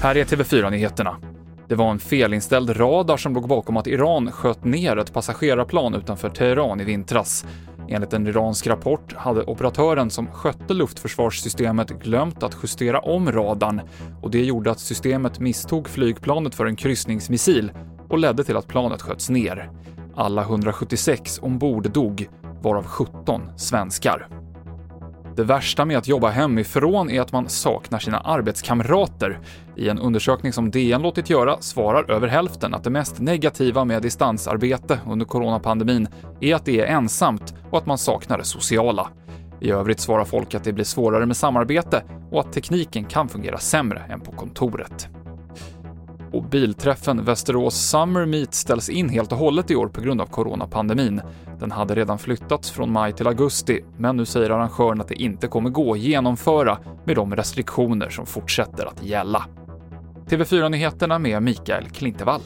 Här är TV4-nyheterna. Det var en felinställd radar som låg bakom att Iran sköt ner ett passagerarplan utanför Teheran i vintras. Enligt en iransk rapport hade operatören som skötte luftförsvarssystemet glömt att justera om radarn och det gjorde att systemet misstog flygplanet för en kryssningsmissil och ledde till att planet sköts ner. Alla 176 ombord dog, varav 17 svenskar. Det värsta med att jobba hemifrån är att man saknar sina arbetskamrater. I en undersökning som DN låtit göra svarar över hälften att det mest negativa med distansarbete under coronapandemin är att det är ensamt och att man saknar det sociala. I övrigt svarar folk att det blir svårare med samarbete och att tekniken kan fungera sämre än på kontoret. Och bilträffen Västerås Summer Meet ställs in helt och hållet i år på grund av coronapandemin. Den hade redan flyttats från maj till augusti, men nu säger arrangören att det inte kommer gå att genomföra med de restriktioner som fortsätter att gälla. TV4-nyheterna med Mikael Klintevall.